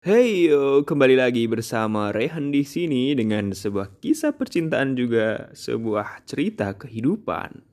Hey yo, kembali lagi bersama Rehan di sini dengan sebuah kisah percintaan juga sebuah cerita kehidupan.